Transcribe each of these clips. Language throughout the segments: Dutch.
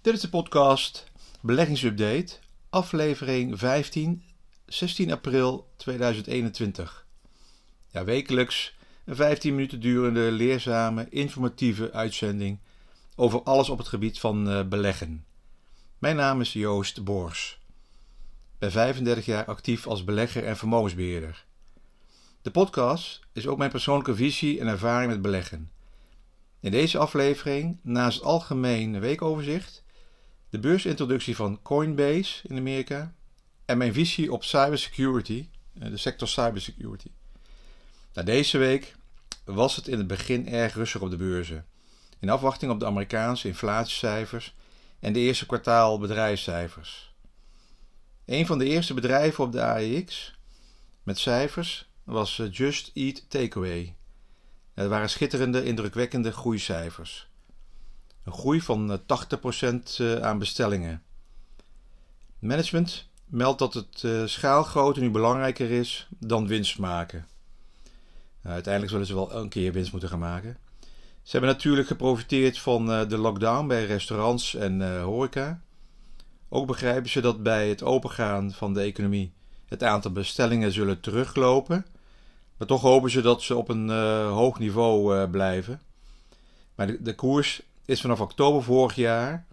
Dit is de podcast Beleggingsupdate, aflevering 15, 16 april 2021. Ja, wekelijks een 15 minuten durende, leerzame, informatieve uitzending over alles op het gebied van uh, beleggen. Mijn naam is Joost Bors. Ik ben 35 jaar actief als belegger en vermogensbeheerder. De podcast is ook mijn persoonlijke visie en ervaring met beleggen. In deze aflevering, naast het algemeen weekoverzicht, de beursintroductie van Coinbase in Amerika en mijn visie op cybersecurity, eh, de sector cybersecurity. Nou, deze week was het in het begin erg rustig op de beurzen, in afwachting op de Amerikaanse inflatiecijfers en de eerste kwartaal bedrijfscijfers. Een van de eerste bedrijven op de AEX met cijfers was eh, Just Eat Takeaway. Het waren schitterende, indrukwekkende groeicijfers. Een groei van 80% eh, eh, aan bestellingen. Management meldt dat het schaalgrootte nu belangrijker is dan winst maken. Nou, uiteindelijk zullen ze wel een keer winst moeten gaan maken. Ze hebben natuurlijk geprofiteerd van de lockdown bij restaurants en horeca. Ook begrijpen ze dat bij het opengaan van de economie het aantal bestellingen zullen teruglopen maar toch hopen ze dat ze op een uh, hoog niveau uh, blijven. Maar de, de, koers is vanaf oktober vorig jaar,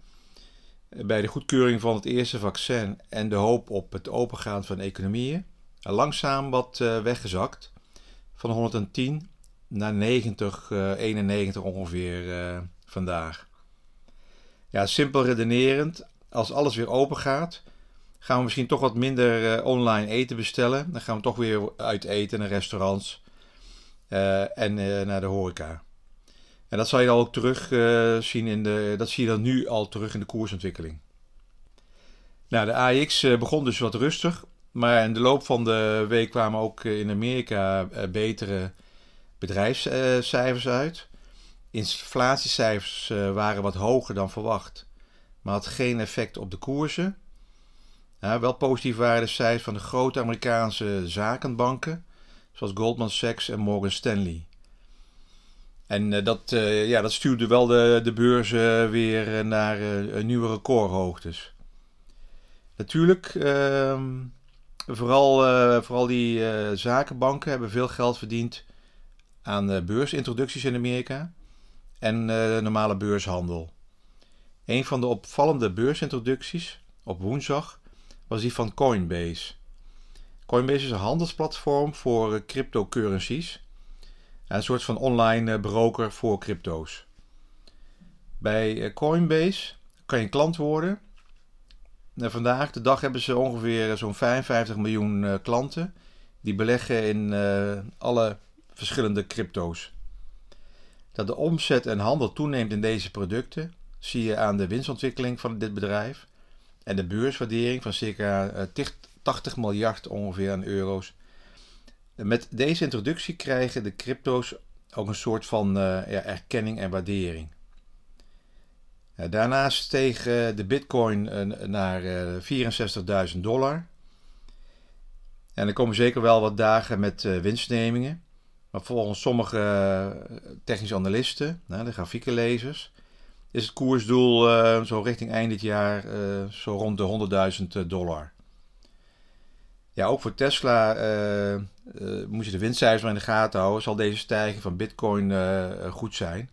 uh, bij de goedkeuring van het eerste vaccin en de hoop op het opengaan van economieën, langzaam wat weggezakt. Van 110 naar 90, 91 ongeveer vandaag. Ja, simpel redenerend, als alles weer open gaat, gaan we misschien toch wat minder uh, online eten bestellen. Dan gaan we toch weer uit eten naar restaurants uh, en uh, naar de horeca. En dat zal je dan ook terug zien in de, dat zie je dan nu al terug in de koersontwikkeling. Nou, de AX begon dus wat rustig, maar in de loop van de week kwamen ook in Amerika betere bedrijfscijfers uit. Inflatiecijfers waren wat hoger dan verwacht, maar had geen effect op de koersen. Wel positief waren de cijfers van de grote Amerikaanse zakenbanken, zoals Goldman Sachs en Morgan Stanley. En uh, dat, uh, ja, dat stuurde wel de, de beurzen weer naar nieuwe recordhoogtes. Natuurlijk, ehm, vooral, vooral die zakenbanken hebben veel geld verdiend aan beursintroducties in Amerika en normale beurshandel. Een van de opvallende beursintroducties op woensdag was die van Coinbase. Coinbase is een handelsplatform voor eh, cryptocurrencies. Een soort van online eh, broker voor crypto's. Bij eh, Coinbase kan je klant worden. vandaag de dag hebben ze ongeveer zo'n 55 miljoen klanten die beleggen in alle verschillende crypto's. Dat de omzet en handel toeneemt in deze producten zie je aan de winstontwikkeling van dit bedrijf en de beurswaardering van circa 80 eh, miljard ongeveer aan euro's. Met deze introductie krijgen de crypto's ook een soort van uh, ja, erkenning en waardering. daarnaast steeg uh, de bitcoin uh, naar 64.000 dollar. En er komen zeker wel wat dagen met winstnemingen. Maar volgens sommige technische analisten, de grafiekenlezers, is het koersdoel uh, zo richting eind dit jaar uh, zo rond de 100.000 eh, dollar. Ja, ook voor Tesla uh, moet je de winstcijfers in de gaten houden. Zal deze stijging van Bitcoin goed zijn?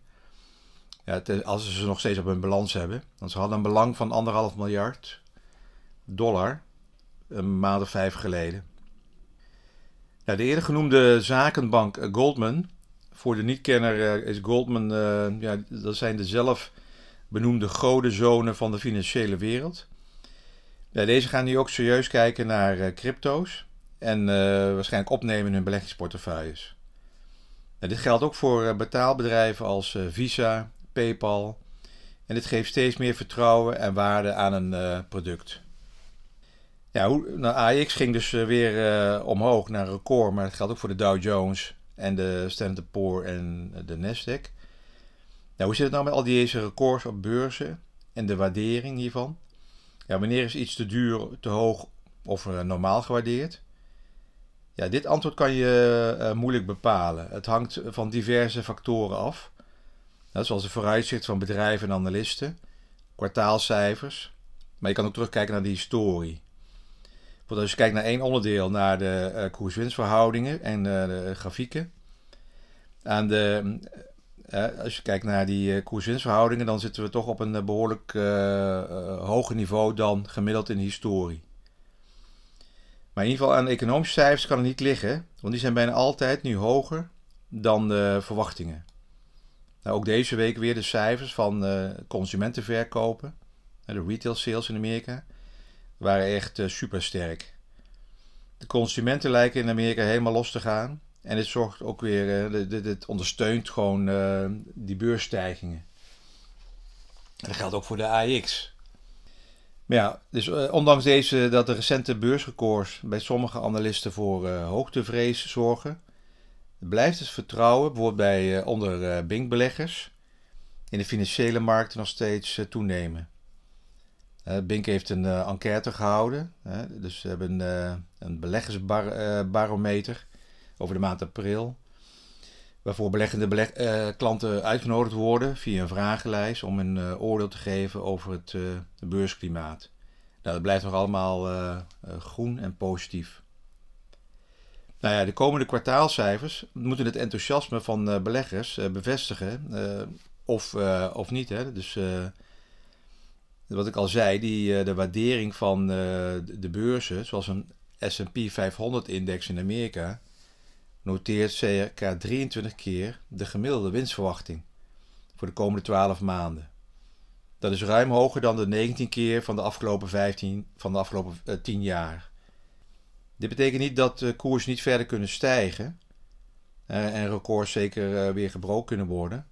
Ja, als ze ze nog steeds op hun balans hebben. Want ze hadden een belang van anderhalf miljard dollar een maand of vijf geleden. Ja, de eerder genoemde zakenbank Goldman. Voor de niet-kenner is Goldman, ja, dat zijn de benoemde godenzonen van de financiële wereld. deze gaan nu ook serieus kijken naar uh, crypto's en uh, waarschijnlijk opnemen in hun beleggingsportefeuilles. dit geldt ook voor uh, betaalbedrijven als Visa, PayPal. En dit geeft steeds meer vertrouwen en waarde aan een product. Ja, hoe, nou, AX ging dus weer omhoog naar een record, maar dat geldt ook voor de Dow Jones en de Standard Poor's en de Nasdaq. Nou, hoe zit het nou met al deze records op beurzen en de waardering hiervan? Ja, wanneer is iets te duur, te hoog of uh, normaal gewaardeerd? Ja, dit antwoord kan je uh, moeilijk bepalen. Het hangt van diverse factoren af. Nou, zoals de vooruitzicht van bedrijven en analisten, kwartaalcijfers. Maar je kan ook terugkijken naar de historie. Als je kijkt naar één onderdeel, naar de uh, koers-winstverhoudingen en de grafieken. Aan de, als je kijkt naar die koers-winstverhoudingen, dan zitten we toch op een behoorlijk hoger niveau dan gemiddeld in de historie. Maar in ieder geval aan de economische cijfers kan het niet liggen, want die zijn bijna altijd nu hoger dan de verwachtingen. Nou, ook deze week weer de cijfers van consumentenverkopen, de retail sales in Amerika waren echt uh, super sterk. De consumenten lijken in Amerika helemaal los te gaan. En dit zorgt ook weer, uh, dit, ondersteunt gewoon uh, die beursstijgingen. En dat geldt ook voor de AX. Maar ja, dus ondanks deze dat de recente beursrecords bij sommige analisten voor hoogtevrees zorgen, blijft het vertrouwen, bijvoorbeeld bij onder Bink-beleggers, in de financiële markten nog steeds toenemen. Bink heeft een enquête gehouden. dus ze hebben een beleggersbarometer over de maand april. Waarvoor beleggende beleg klanten uitgenodigd worden via een vragenlijst om een oordeel te geven over het beursklimaat. Nou, dat blijft nog allemaal groen en positief. Nou ja, de komende kwartaalcijfers moeten het enthousiasme van beleggers bevestigen. of, of niet. Hè? Dus wat ik al zei, die, eh, de waardering van eh, de beurzen, zoals een SP 500-index in Amerika, noteert circa 23 keer de gemiddelde winstverwachting voor de komende 12 maanden. Dat is ruim hoger dan de 19 keer van de afgelopen, 15, van de afgelopen 10 eh, jaar. Dit betekent niet dat de koers niet verder kunnen stijgen en records zeker weer gebroken kunnen worden.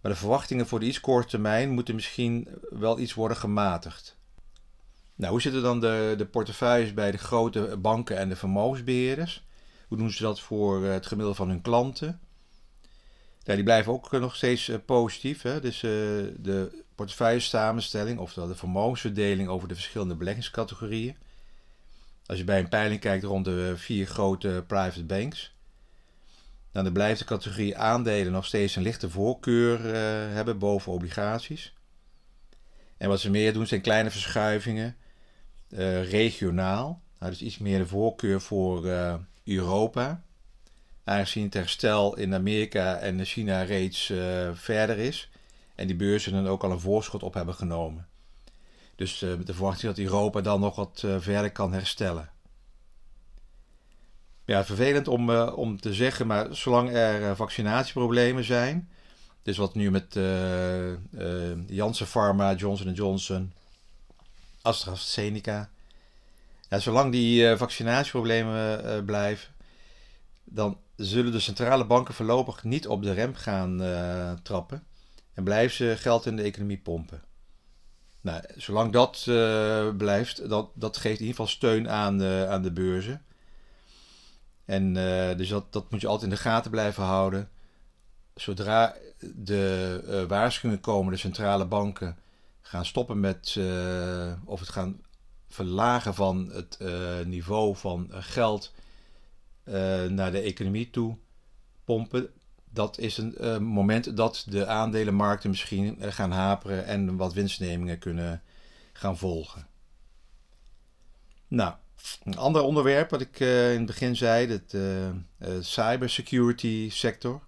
Maar de verwachtingen voor de iets korte termijn moeten misschien wel iets worden gematigd. Nou, hoe zitten dan de, de portefeuilles bij de grote banken en de vermogensbeheerders? Hoe doen ze dat voor eh, het gemiddelde van hun klanten? Ja, die blijven ook nog steeds uh, positief. Hè? Dus de portefeuillesamenstelling, oftewel de vermogensverdeling over de verschillende beleggingscategorieën. Als je bij een peiling kijkt rond de vier grote private banks, dan blijft de categorie aandelen nog steeds een lichte voorkeur hebben boven obligaties. En wat ze meer doen zijn kleine verschuivingen regionaal. Dus iets meer de voorkeur voor Europa. Aangezien het herstel in Amerika en China reeds verder is. En die beurzen dan ook al een voorschot op hebben genomen. Dus de verwachting dat Europa dan nog wat verder kan herstellen. Ja, vervelend om, om te zeggen, maar zolang er vaccinatieproblemen zijn, dus wat nu met Janssen Pharma, Johnson Johnson, AstraZeneca, zolang die vaccinatieproblemen blijven, dan zullen de centrale banken voorlopig niet op de rem gaan trappen en blijven ze geld in de economie pompen. Nou, zolang dat blijft, dat, dat geeft in ieder geval steun aan, aan de beurzen. En uh, dus dat, dat moet je altijd in de gaten blijven houden. Zodra de uh, waarschuwingen komen, de centrale banken gaan stoppen met uh, of het gaan verlagen van het niveau van geld naar de economie toe pompen. Dat is een moment dat de aandelenmarkten misschien gaan haperen en wat winstnemingen kunnen gaan volgen. Nou, een ander onderwerp wat ik in het begin zei, uh, cybersecurity sector.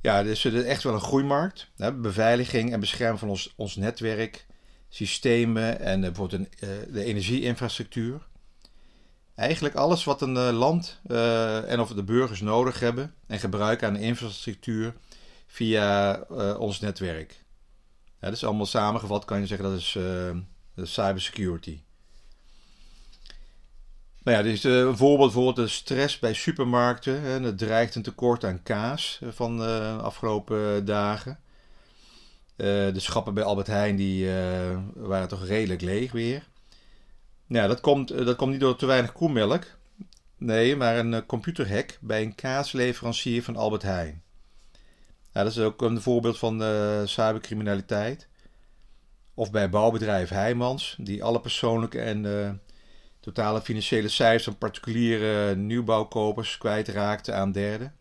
Ja, dus is echt wel een groeimarkt. Hè? Beveiliging en bescherming van ons, ons netwerk, systemen en bijvoorbeeld een, de energieinfrastructuur. Eigenlijk alles wat een land en of de burgers nodig hebben en gebruiken aan de infrastructuur via ons netwerk. Dat is allemaal samengevat, kan je zeggen, dat is cybersecurity. Nou ja, eh, een voorbeeld voor de stress bij supermarkten. Hè. Het dreigt een tekort aan kaas eh, van de afgelopen dagen. Uh, de schappen bij Albert Heijn die, uh, waren toch redelijk leeg weer. Nou, dat komt, dat komt niet door te weinig koemelk. Nee, maar een computerhack bij een kaasleverancier van Albert Heijn. Nou, dat is ook een voorbeeld van cybercriminaliteit. Of bij bouwbedrijf Heijmans, die alle persoonlijke en totale financiële cijfers van particuliere nieuwbouwkopers kwijtraakten aan derden.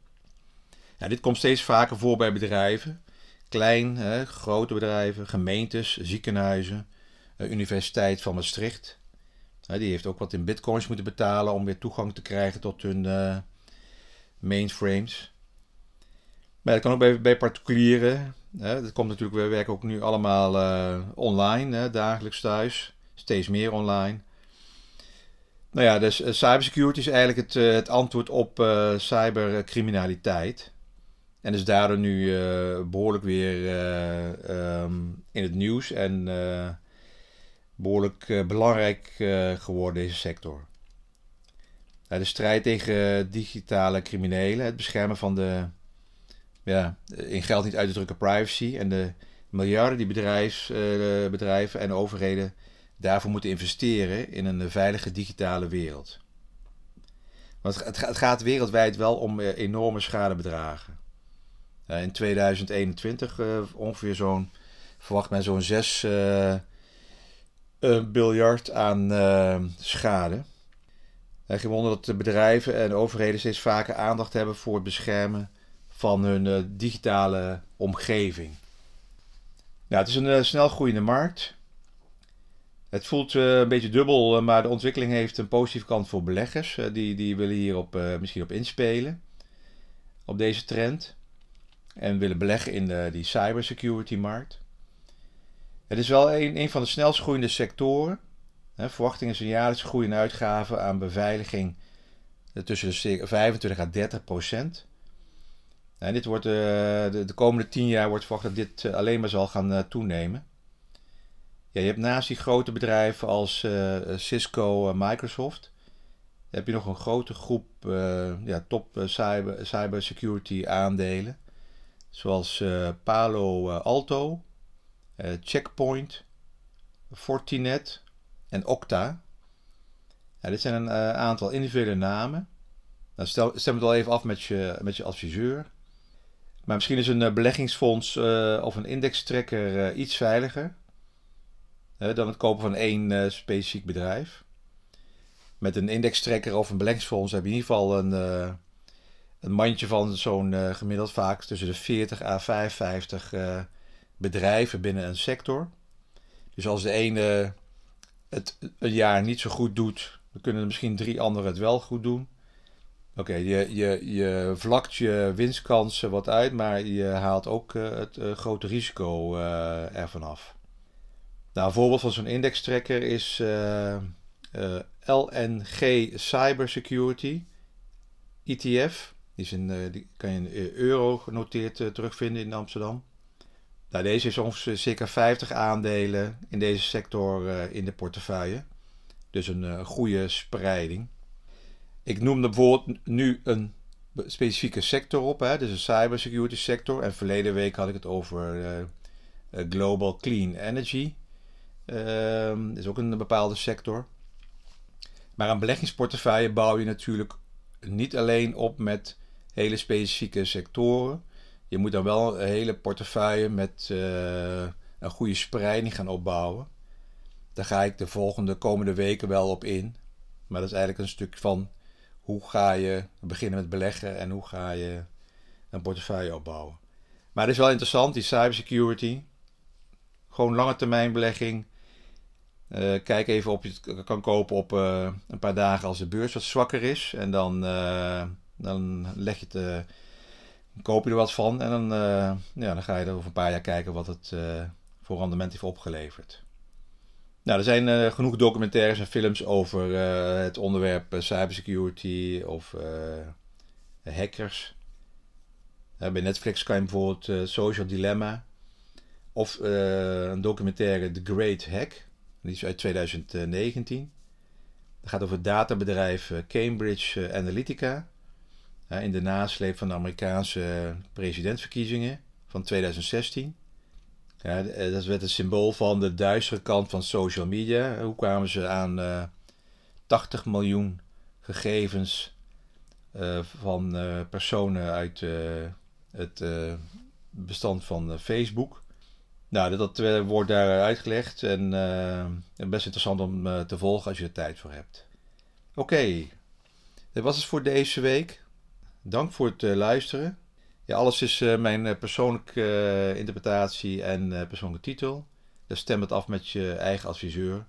Ja, dit komt steeds vaker voor bij bedrijven. Klein, hè, grote bedrijven, gemeentes, ziekenhuizen, Universiteit van Maastricht. die heeft ook wat in bitcoins moeten betalen om weer toegang te krijgen tot hun mainframes. Maar dat kan ook bij, bij particulieren. Hè. Dat komt natuurlijk, we werken ook nu allemaal online, hè, dagelijks thuis. Steeds meer online. Nou ja, dus cybersecurity is eigenlijk het, het antwoord op cybercriminaliteit. En is daardoor nu behoorlijk weer um, in het nieuws en behoorlijk belangrijk geworden, deze sector. de strijd tegen digitale criminelen, het beschermen van de ja, in geld niet uit te drukken privacy en de miljarden die bedrijfs, bedrijven en overheden daarvoor moeten investeren in een veilige digitale wereld. Want het, gaat wereldwijd wel om eh, enorme schadebedragen. In 2021 uh, eh, ongeveer zo'n, verwacht men zo'n 6 uh, biljard aan schade. Geen wonder dat de bedrijven en overheden steeds vaker aandacht hebben voor het beschermen van hun digitale omgeving. Nou, het is een snel groeiende markt. Het voelt een beetje dubbel, maar de ontwikkeling heeft een positieve kant voor beleggers. Die, die willen hierop misschien op inspelen, op deze trend. En willen beleggen in de, die cybersecurity markt. Het is wel een, van de snelst groeiende sectoren. Hè, verwachting is een jaarlijkse groei in uitgaven aan beveiliging tussen de 25 à 30 procent. En dit wordt, de, de, komende 10 jaar wordt verwacht dat dit alleen maar zal gaan toenemen. Ja, je hebt naast die grote bedrijven als Cisco, uh, Microsoft, heb je nog een grote groep ja, top cyber, cybersecurity aandelen. Zoals Palo Alto, Checkpoint, Fortinet en Okta. Dit zijn een aantal individuele namen. Nou, stel, stem het al even af met je, met je adviseur. Maar misschien is een beleggingsfonds of een indextrekker iets veiliger dan het kopen van één specifiek bedrijf. Met een indextrekker of een beleggingsfonds heb je in ieder geval een, een mandje van zo'n uh, gemiddeld vaak tussen de 40 à 55 bedrijven binnen een sector. Dus als de ene het een jaar niet zo goed doet, dan kunnen er misschien drie anderen het wel goed doen. Oké, je, je, je vlakt je winstkansen wat uit, maar je haalt ook het grote risico ervan af. Nou, een voorbeeld van zo'n indextrekker is LNG Cybersecurity ETF. Die, is in, uh, die kan je in euro genoteerd terugvinden in Amsterdam. Nou, deze heeft ongeveer circa 50 aandelen in deze sector in de portefeuille. Dus een goede spreiding. Ik noemde bijvoorbeeld nu een specifieke sector op, hè, dus een cybersecurity sector. En verleden week had ik het over Global Clean Energy. Um, is ook een bepaalde sector. Maar een beleggingsportefeuille bouw je natuurlijk niet alleen op met hele specifieke sectoren. Je moet dan wel een hele portefeuille met uh, een goede spreiding gaan opbouwen. Daar ga ik de volgende komende weken wel op in. Maar dat is eigenlijk een stuk van hoe ga je beginnen met beleggen en hoe ga je een portefeuille opbouwen. Maar het is wel interessant, die cybersecurity. Gewoon lange termijn belegging uh, kijk even of je het kan kopen op uh, een paar dagen als de beurs wat zwakker is. En dan, dan leg je het, koop je er wat van. En dan, ja, dan ga je er over een paar jaar kijken wat het voor rendement heeft opgeleverd. Nou, er zijn genoeg documentaires en films over het onderwerp cybersecurity of hackers. bij Netflix kan je bijvoorbeeld Social Dilemma of een documentaire The Great Hack die is uit 2019. Het gaat over het databedrijf eh, Cambridge eh, Analytica. In de nasleep van de Amerikaanse presidentsverkiezingen van 2016. Ja, eh, dat werd het symbool van de duistere kant van social media. Hoe kwamen ze aan uh, 80 miljoen gegevens uh, van personen uit het bestand van Facebook? Nou, dat wordt daar uitgelegd en best interessant om te volgen als je er tijd voor hebt. Oké, dat was het voor deze week. Dank voor het luisteren. Ja, alles is uh, mijn persoonlijke interpretatie en persoonlijke titel. Dus stem het af met je eigen adviseur.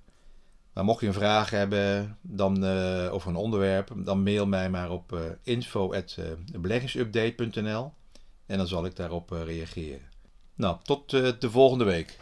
Maar mocht je een vraag hebben dan, over een onderwerp, dan mail mij maar op info.beleggingsupdate.nl en dan zal ik daarop reageren. Nou, tot de volgende week.